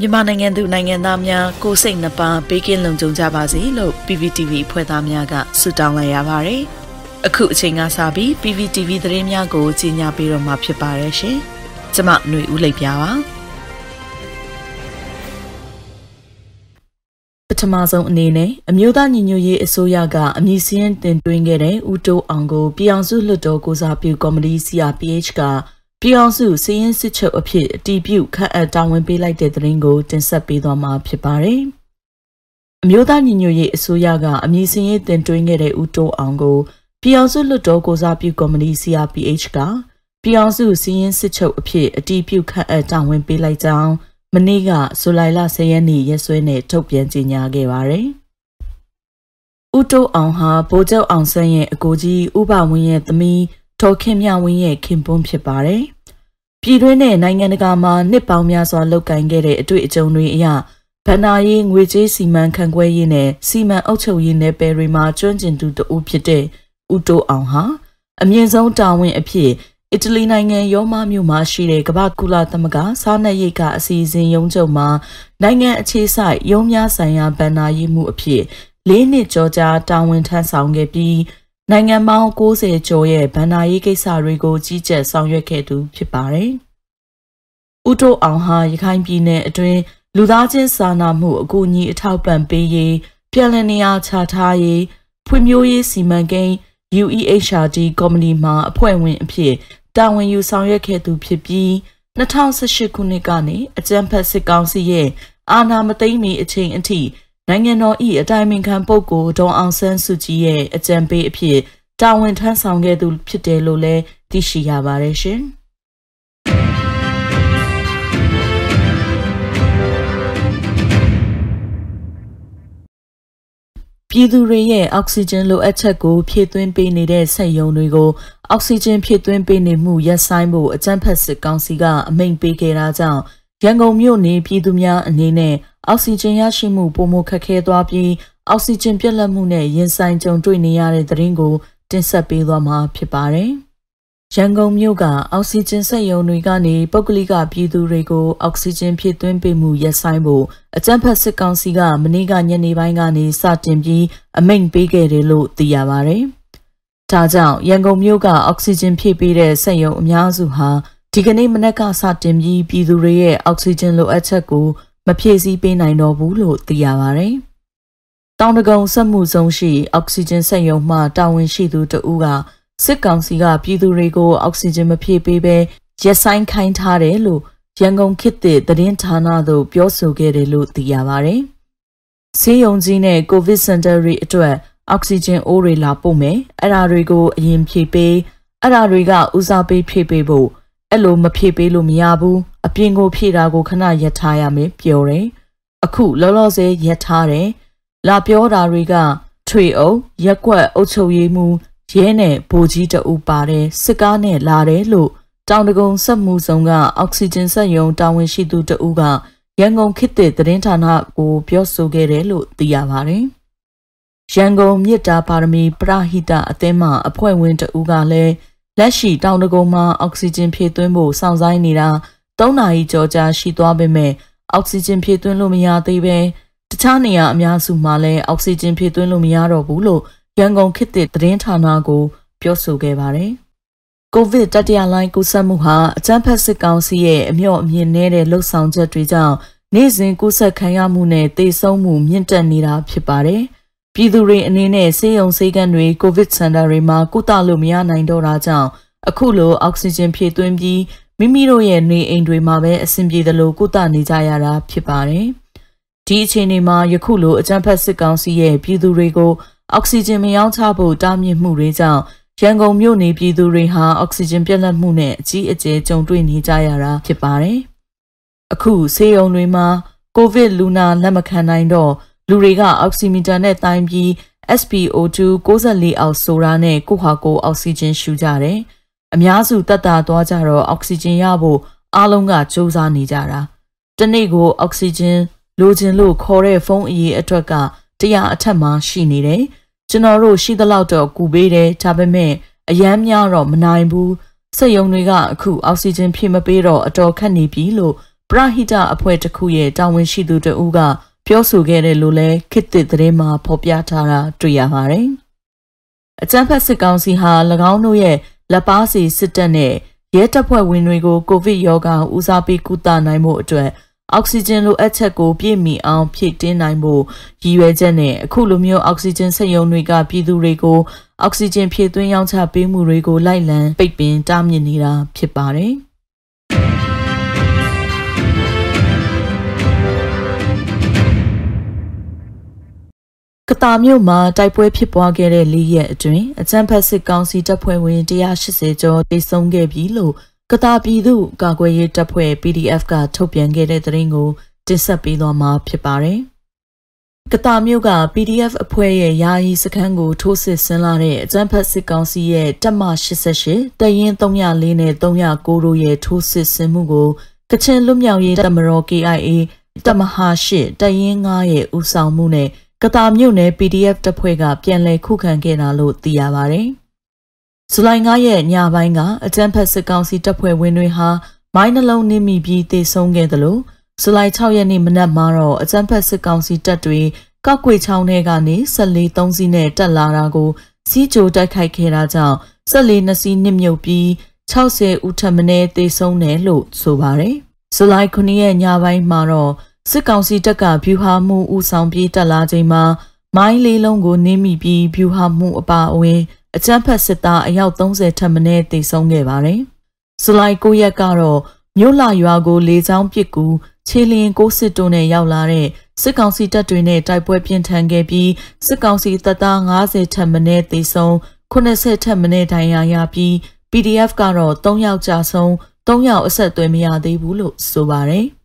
မြန်မာနိုင်ငံသူနိုင်ငံသားများကိုစိတ်နှပါဘေးကင်းလုံခြုံကြပါစေလို့ PPTV ဖွဲ့သားများကဆုတောင်းလိုက်ရပါတယ်။အခုအချိန်ကစပြီး PPTV သတင်းများကိုကြီးညာပေးတော့မှာဖြစ်ပါတယ်ရှင်။ကျမຫນွေဦးလိပ်ပြပါပထမဆုံးအနေနဲ့အမျိုးသားညီညွတ်ရေးအစိုးရကအမည်စင်းတင်သွင်းခဲ့တဲ့ဦးတိုးအောင်ကိုပြည်အောင်စုလွှတ်တော်ကိုစားပြုကော်မတီ CRPH က ပြည်အောင်စုစည်ရင်စစ်ချုပ်အဖြစ်အတီးပြုတ်ခန့်အပ်တာဝန်ပေးလိုက်တဲ့သတင်းကိုတင်ဆက်ပေးသွားမှာဖြစ်ပါတယ်။အမျိုးသားညီညွတ်ရေးအစိုးရကအမည်စင်းရေးတင်သွင်းခဲ့တဲ့ဦးတိုးအောင်ကိုပြည်အောင်စုလွှတ်တော်ကိုစားပြုကော်မတီ CRPH ကပြည်အောင်စုစည်ရင်စစ်ချုပ်အဖြစ်အတီးပြုတ်ခန့်အပ်တာဝန်ပေးလိုက်ကြောင်းမနေ့ကဇူလိုင်လ10ရက်နေ့ရက်စွဲနဲ့ထုတ်ပြန်ကြေညာခဲ့ပါတယ်။ဦးတိုးအောင်ဟာဗိုလ်ချုပ်အောင်ဆန်းရဲ့အကိုကြီးဥပဝင်းရဲ့သမီး ဒေါ်ခင်မြဝင်းရဲ့ခင်ပွန်းဖြစ်ပါတယ်။ပြည်တွင်းနဲ့နိုင်ငံတကာမှာနှစ်ပေါင်းများစွာလုပ်ကိုင်ခဲ့တဲ့အတွေ့အကြုံတွေအရဗန္နာရေးငွေကြေးစီမံခန့်ခွဲရေးနဲ့စီမံအုပ်ချုပ်ရေးနယ်ပယ်တွေမှာကျွမ်းကျင်သူတဦးဖြစ်တဲ့ဦးတိုးအောင်ဟာအမြင့်ဆုံးတာဝန်အဖြစ်အီတလီနိုင်ငံရောမမြို့မှာရှိတဲ့ကမ္ဘာကုလသမဂ္ဂစားနပ်ရိက္ခာအစီအစဉ်ရုံးချုပ်မှာနိုင်ငံအခြေစိုက်ရုံးများဆိုင်ရာဗန္နာရေးမှုအဖြစ်လေးနှစ်ကျော်ကြာတာဝန်ထမ်းဆောင်ခဲ့ပြီး နိုင်ငံပေါင်း90ကျော်ရဲ့ဗန္နာရေးကိစ္စတွေကိုကြီးကြပ်ဆောင်ရွက်ခဲ့သူဖြစ်ပါတယ်။ဦးတိုးအောင်ဟာရခိုင်ပြည်နယ်အတွင်းလူသားချင်းစာနာမှုအကူအညီအထောက်ပံ့ပေးရေးပြည်လည်နေရာချထားရေးဖွံ့ဖြိုးရေးစီမံကိန်း UEHRD ကော်မတီမှအဖွဲ့ဝင်အဖြစ်တာဝန်ယူဆောင်ရွက်ခဲ့သူဖြစ်ပြီး2018ခုနှစ်ကနေအကြံဖက်စစ်ကောင်စီရဲ့အာဏာမသိမ်းမီအချိန်အထိ နိုင်ငံတော်၏အတိုင်ပင်ခံပုဂ္ဂိုလ်ဒေါအောင်ဆန်းစုကြည်ရဲ့အကြံပေးအဖြစ်တာဝန်ထမ်းဆောင်ခဲ့သူဖြစ်တယ်လို့လည်းသိရှိရပါတယ်ရှင်။ပြည်သူတွေရဲ့အောက်ဆီဂျင်လိုအပ်ချက်ကိုဖြည့်သွင်းပေးနေတဲ့စက်ရုံတွေကိုအောက်ဆီဂျင်ဖြည့်သွင်းပေးနေမှုရပ်ဆိုင်းဖို့အကြံဖက်စစ်ကောင်စီကအမိန့်ပေးခဲ့တာကြောင့် ရန်ကုန်မြို့နေပြည်သူများအနေနဲ့အောက်ဆီဂျင်ရရှိမှုပုံမခက်ခဲသွားပြီးအောက်ဆီဂျင်ပြတ်လတ်မှုနဲ့ရင်ဆိုင်ကြုံတွေ့နေရတဲ့သတင်းကို တင်ဆက်ပေးသွားမှာဖြစ်ပါတယ်။ရန်ကုန်မြို့ကအောက်ဆီဂျင်စက်ရုံတွေကနေပုဂ္ဂလိကပြည်သူတွေကိုအောက်ဆီဂျင်ဖြည့်သွင်းပေးမှုရပ်ဆိုင်းဖို့အကြံဖက်စစ်ကောင်စီကမနေ့ကညနေပိုင်းကနေစတင်ပြီးအမိန့်ပေးခဲ့တယ်လို့သိရပါတယ်။ဒါကြောင့်ရန်ကုန်မြို့ကအောက်ဆီဂျင်ဖြည့်ပေးတဲ့စက်ရုံအများစုဟာ ဒီကနေ့မနက်ကစတင်ပြီးပြည်သူတွေရဲ့အောက်ဆီဂျင်လိုအပ်ချက်ကိုမဖြည့်ဆည်းပေးနိုင်တော့ဘူးလို့သိရပါတယ်။တောင်တကုံစက်မှုဆုံးရှိအောက်ဆီဂျင်စက်ရုံမှတာဝန်ရှိသူတဦးကစစ်ကောင်စီကပြည်သူတွေကိုအောက်ဆီဂျင်မဖြည့်ပေးဘဲရက်ဆိုင်ခိုင်းထားတယ်လို့ရန်ကုန်ခေတ်သစ်သတင်းဌာနသို့ပြောဆိုခဲ့တယ်လို့သိရပါတယ်။ဆေးရုံကြီးနဲ့ကိုဗစ်စင်တာတွေအတွက်အောက်ဆီဂျင်အိုးတွေလာပို့မယ်။အဲ့ဒါတွေကိုအရင်ဖြည့်ပေးအဲ့ဒါတွေကဦးစားပေးဖြည့်ပေးဖို့ အဲ့လိုမဖြည့်ပေးလို့မရဘူးအပြင်ကိုဖြည့်တာကိုခဏရက်ထားရမယ်ပြောတယ်အခုလောလောဆယ်ရက်ထားတယ်လာပြောတာတွေကထွေအုပ်ရက်ကွက်အုပ်ချုပ်ရေးမှူးရဲနဲ့ဗိုလ်ကြီးတအူပါတယ်စစ်ကားနဲ့လာတယ်လို့တောင်တကုံစက်မှုဆောင်ကအောက်ဆီဂျင်စက်ရုံတာဝန်ရှိသူတအူကရန်ကုန်ခေတ်သစ်သတင်းဌာနကိုပြောဆိုခဲ့တယ်လို့သိရပါတယ်ရန်ကုန်မြစ်တာပါရမီပရဟိတအသင်းမှအဖွဲ့ဝင်တဦးကလည်း လက်ရှိတောင်တကုံမှာအောက်ဆီဂျင်ဖြည့်သွင်းဖို့စောင့်ဆိုင်းနေတာ3နာရီကျော်ကြာရှိသွားပေမဲ့အောက်ဆီဂျင်ဖြည့်သွင်းလို့မရသေးပဲတခြားနေရာအများစုမှာလည်းအောက်ဆီဂျင်ဖြည့်သွင်းလို့မရတော့ဘူးလို့ရန်ကုန်ခေတ်သစ်သတင်းဌာနကိုပြောဆိုခဲ့ပါတယ်။ကိုဗစ်တတိယလိုင်းကူးစက်မှုဟာအကြမ်းဖက်စစ်ကောင်စီရဲ့အမြော့အမြင့်နေတဲ့လှုပ်ဆောင်ချက်တွေကြောင့်နေ့စဉ်ကူးစက်ခံရမှုနဲ့သေဆုံးမှုမြင့်တက်နေတာဖြစ်ပါတယ်။ ပြည်သူတွေအနေနဲ့ဆေးရုံဆေးကန်းတွေကိုဗစ်စင်တာတွေမှာကုသလို့မရနိုင်တော့တာကြောင့်အခုလိုအောက်ဆီဂျင်ဖြည့်သွင်းပြီးမိမိတို့ရဲ့နေအိမ်တွေမှာပဲအဆင်ပြေသလိုကုသနေကြရတာဖြစ်ပါတယ်။ဒီအခြေအနေမှာယခုလိုအကြံဖက်စစ်ကောင်စီရဲ့ပြည်သူတွေကိုအောက်ဆီဂျင်မရောင်းချဖို့တားမြစ်မှုတွေကြောင့်ရန်ကုန်မြို့နေပြည်သူတွေဟာအောက်ဆီဂျင်ပြတ်လတ်မှုနဲ့အကြီးအကျယ်ကြုံတွေ့နေကြရတာဖြစ်ပါတယ်။အခုဆေးရုံတွေမှာကိုဗစ်လူနာလက်မခံနိုင်တော့ လူတွေကအောက်ဆီမီတာနဲ့တိုင်းပြီး SpO2 64အောက်ဆိုတာနဲ့ကိုဟာကိုအောက်ဆီဂျင်ရှူကြတယ်။အများစုတက်တာသွားကြတော့အောက်ဆီဂျင်ရဖို့အားလုံးကစူးစမ်းနေကြတာ။တနေ့ကိုအောက်ဆီဂျင်လိုချင်လို့ခေါ်တဲ့ဖုန်းအရေးအတွက်ကတရားအထက်မှာရှိနေတယ်။ကျွန်တော်တို့ရှိသလောက်တော့ကူပေးတယ်ဒါပေမဲ့အရန်များတော့မနိုင်ဘူး။စက်ယုံတွေကအခုအောက်ဆီဂျင်ဖြည့်မပေးတော့အတော်ခက်နေပြီလို့ပရဟိတအဖွဲ့တစ်ခုရဲ့တာဝန်ရှိသူတဦးက ပြောဆိုခဲ့တယ်လို့လည်းခေတ်သစ်သတင်းမှာဖော်ပြထားတာတွေ့ရပါတယ်။အကြမ်းဖက်စစ်ကောင်စီဟာ၎င်းတို့ရဲ့လက်ပါစီစစ်တပ်နဲ့ရဲတပ်ဖွဲ့ဝင်တွေကိုကိုဗစ်ရောဂါဦးစားပေးကုသနိုင်မှုအတွက်အောက်ဆီဂျင်လိုအပ်ချက်ကိုပြည့်မီအောင်ဖြည့်တင်းနိုင်ဖို့ရည်ရွယ်ချက်နဲ့အခုလိုမျိုးအောက်ဆီဂျင်စက်ရုံတွေကပြည်သူတွေကိုအောက်ဆီဂျင်ဖြည့်သွင်းရောင်းချပေးမှုတွေကိုလိုက်လံပိတ်ပင်တားမြစ်နေတာဖြစ်ပါတယ်။ ကတာမြို့မှာတိုက်ပွဲဖြစ်ပွားခဲ့တဲ့၄ရက်အတွင်းအကြမ်းဖက်စစ်ကောင်စီတပ်ဖွဲ့ဝင်180ကျော်တိုက်ဆုံခဲ့ပြီလို့ကတာပြည်သူကာကွယ်ရေးတပ်ဖွဲ့ PDF ကထုတ်ပြန်ခဲ့တဲ့သတင်းကိုတင်ဆက်ပေးသွားမှာဖြစ်ပါတယ်။ကတာမြို့က PDF အဖွဲ့ရဲ့ယာယီစခန်းကိုထိုးစစ်ဆင်လာတဲ့အကြမ်းဖက်စစ်ကောင်စီရဲ့တပ်မ88တရင်304နဲ့309တို့ရဲ့ထိုးစစ်ဆင်မှုကိုကချင်လွတ်မြောက်ရေးတပ်မတော် KIA တပ်မဟာ8တရင်9ရဲ့ဦးဆောင်မှုနဲ့ ကတာမြို့နယ် PDF တပ်ဖွဲ့ကပြန်လည်ခုခံခဲ့တာလို့သိရပါတယ်။ဇူလိုင်9ရက်ညပိုင်းကအကြမ်းဖက်စစ်ကောင်စီတပ်ဖွဲ့ဝင်တွေဟာမိုင်းနှလုံးနင်းမိပြီးတေဆုံးခဲ့တယ်လို့ဇူလိုင်6ရက်နေ့မနက်မှာတော့အကြမ်းဖက်စစ်ကောင်စီတပ်တွေကောက်ကွေချောင်းထဲကနေ14 3စီးနဲ့တက်လာတာကိုစီးကြိုတိုက်ခိုက်ခဲ့တာကြောင့်14နှစ်စီးနစ်မြုပ်ပြီး60ဦးထပ်မံတေဆုံးတယ်လို့ဆိုပါတယ်။ဇူလိုင်9ရက်ညပိုင်းမှာတော့ စစ်ကောင်စီတပ်ကဗျူဟာမှုဦးဆောင်ပြေးတက်လာချိန်မှာမိုင်းလေးလုံးကိုနင်းမိပြီးဗျူဟာမှုအပါအဝင်အကြမ်းဖက်စစ်သားအယောက်30ထပ်မံတေဆုံးခဲ့ပါတယ်။ဇူလိုင်9ရက်ကတော့မြို့လာရွာကိုလေကြောင်းပစ်ကူခြေလျင်ကိုစစ်တုံးနဲ့ရောက်လာတဲ့စစ်ကောင်စီတပ်တွေနဲ့တိုက်ပွဲပြင်းထန်ခဲ့ပြီးစစ်ကောင်စီတပ်သား90ထပ်မံတေဆုံး80ထပ်မံဒဏ်ရာရပြီး PDF ကတော့3ယောက်ကြာဆုံး3ယောက်အဆက်အသွယ်မရသေးဘူးလို့ဆိုပါတယ်။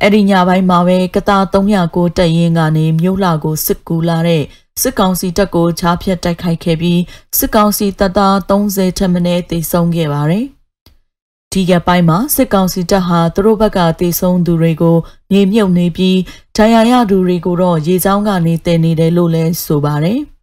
အဲ့ဒီညပိုင်းမှာပဲကတာ309တက်ရင်ကနေမြို့လာကိုစစ်ကူလာတဲ့စစ်ကောင်စီတပ်ကိုချားဖြတ်တိုက်ခိုက်ခဲ့ပြီးစစ်ကောင်စီတပ်သား30ထက်မနည်းသေဆုံးခဲ့ပါတယ်။ဒီကပိုင်းမှာစစ်ကောင်စီတပ်ဟာသူတို့ဘက်ကသေဆုံးသူတွေကိုမြေမြုပ်နေပြီးဒဏ်ရာရသူတွေကိုတော့ရေချောင်းကနေတည်နေတယ်လို့လည်းဆိုပါတယ်။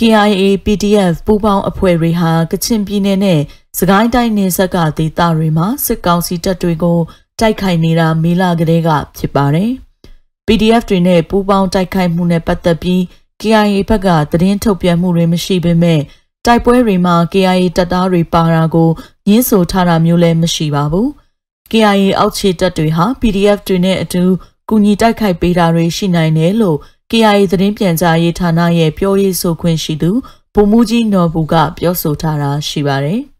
KIA PDF ပူးပေါင်းအဖွဲ့တွေဟာကချင်ပြည်နယ်နဲ့စကိုင်းတိုင်းနယ်စပ်ကဒေသတွေမှာစစ်ကောင်စီတပ်တွေကို တိုက်ခိုက်နေတာမေလကလေးကဖြစ်ပါတယ်။ PDF တွေနဲ့ပူးပေါင်းတိုက်ခိုက်မှုနဲ့ပတ်သက်ပြီး KIA ဘက်ကသတင်းထုတ်ပြန်မှုတွေမရှိပေမဲ့တိုက်ပွဲတွေမှာ KIA တပ်သားတွေပါတာကိုညှင်းဆိုထားတာမျိုးလည်းမရှိပါဘူး။ KIA အောက်ခြေတပ်တွေဟာ PDF တွေနဲ့အတူကူညီတိုက်ခိုက်ပေးတာတွေရှိနိုင်တယ်လို့ KIA သတင်းပြန်ကြားရေးဌာနရဲ့ပြောရေးဆိုခွင့်ရှိသူဗိုလ်မှူးကြီးနော်ဘူးကပြောဆိုထားတာရှိပါတယ်။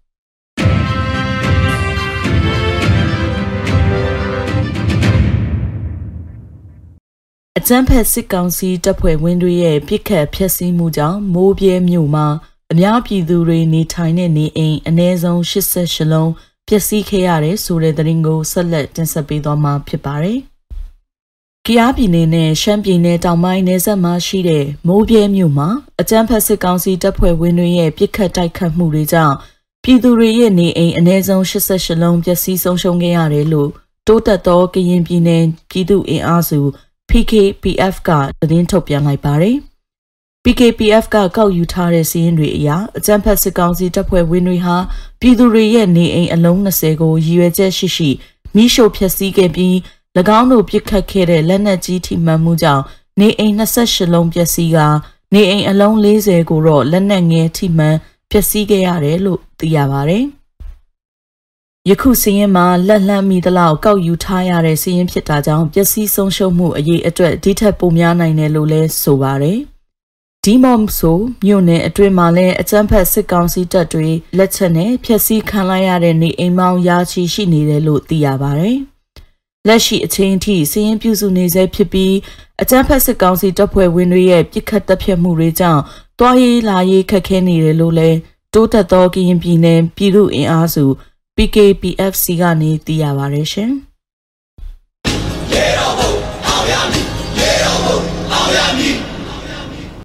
ကြမ်းဖက်စစ်ကောင်စီတပ်ဖွဲ့ဝင်တွေရဲ့ပြစ်ခတ်ဖျက်ဆီးမှုကြောင့်မိုးပြဲမြို့မှာအများပြည်သူတွေနေထိုင်တဲ့နေအိမ်အနည်းဆုံး88လုံးပျက်စီးခဲ့ရတယ်ဆိုတဲ့သတင်းကိုဆက်လက်တင်ဆက်ပေးသွားမှာဖြစ်ပါတယ်။ကြားပြည်နယ်နဲ့ရှမ်းပြည်နယ်တောင်ပိုင်းနယ်စပ်မှာရှိတဲ့မိုးပြဲမြို့မှာအကြမ်းဖက်စစ်ကောင်စီတပ်ဖွဲ့ဝင်တွေရဲ့ပြစ်ခတ်တိုက်ခတ်မှုတွေကြောင့်ပြည်သူတွေရဲ့နေအိမ်အနည်းဆုံး88လုံးပျက်စီးဆုံးရှုံးခဲ့ရတယ်လို့တိုးတက်သောကရင်ပြည်နယ်ပြည်သူ့အင်အားစု PKPF ကသတင်းထုတ်ပြန်လိုက်ပါတယ်။ PKPF ကကောက်ယူထားတဲ့စီးရင်တွေအရအကြမ်းဖက်စစ်ကောင်စီတပ်ဖွဲ့ဝင်တွေဟာပြည်သူတွေရဲ့နေအိမ်အလုံး20ကိုရည်ရွယ်ချက်ရှိရှိမိရှို့ဖျက်ဆီးခဲ့ပြီး၎င်းတို့ပြစ်ခတ်ခဲ့တဲ့လက်နက်ကြီးထိမှန်မှုကြောင့်နေအိမ်28လုံးပျက်စီးကနေအိမ်အလုံး40ကိုတော့လက်နက်ငယ်ထိမှန်ပျက်စီးခဲ့ရတယ်လို့သိရပါတယ်။ ယခုစည်ရင်မှာလက်လန်းမိသလောက်ကောက်ယူထားရတဲ့စည်ရင်ဖြစ်တာကြောင့်ပျက်စီးဆုံးရှုံးမှုအရေးအတွက်ဒီထက်ပိုများနိုင်တယ်လို့လည်းဆိုပါတယ်။ဒီမော့ဆိုမြို့နယ်အတွင်းမှာလည်းအကြမ်းဖက်စစ်ကောင်စီတပ်တွေလက်ချက်နဲ့ဖျက်ဆီးခံလိုက်ရတဲ့နေအိမ်မောင်ရာချီရှိနေတယ်လို့သိရပါတယ်။လက်ရှိအချိန်ထိစည်ရင်ပြုစုနေဆဲဖြစ်ပြီးအကြမ်းဖက်စစ်ကောင်စီတပ်ဖွဲ့ဝင်တွေရဲ့ပြစ်ခတ်တပ်ဖြတ်မှုတွေကြောင့်တွားရေးလာရေးခက်ခဲနေတယ်လို့လည်းတိုးတက်သောကရင်ပြည်နယ်ပြည်သူ့အင်အားစု PKPFC ကနေသိရပါတယ်ရှင်။ရေတော်ဘုံအောင်ရမည်ရေတော်ဘုံအောင်ရမည်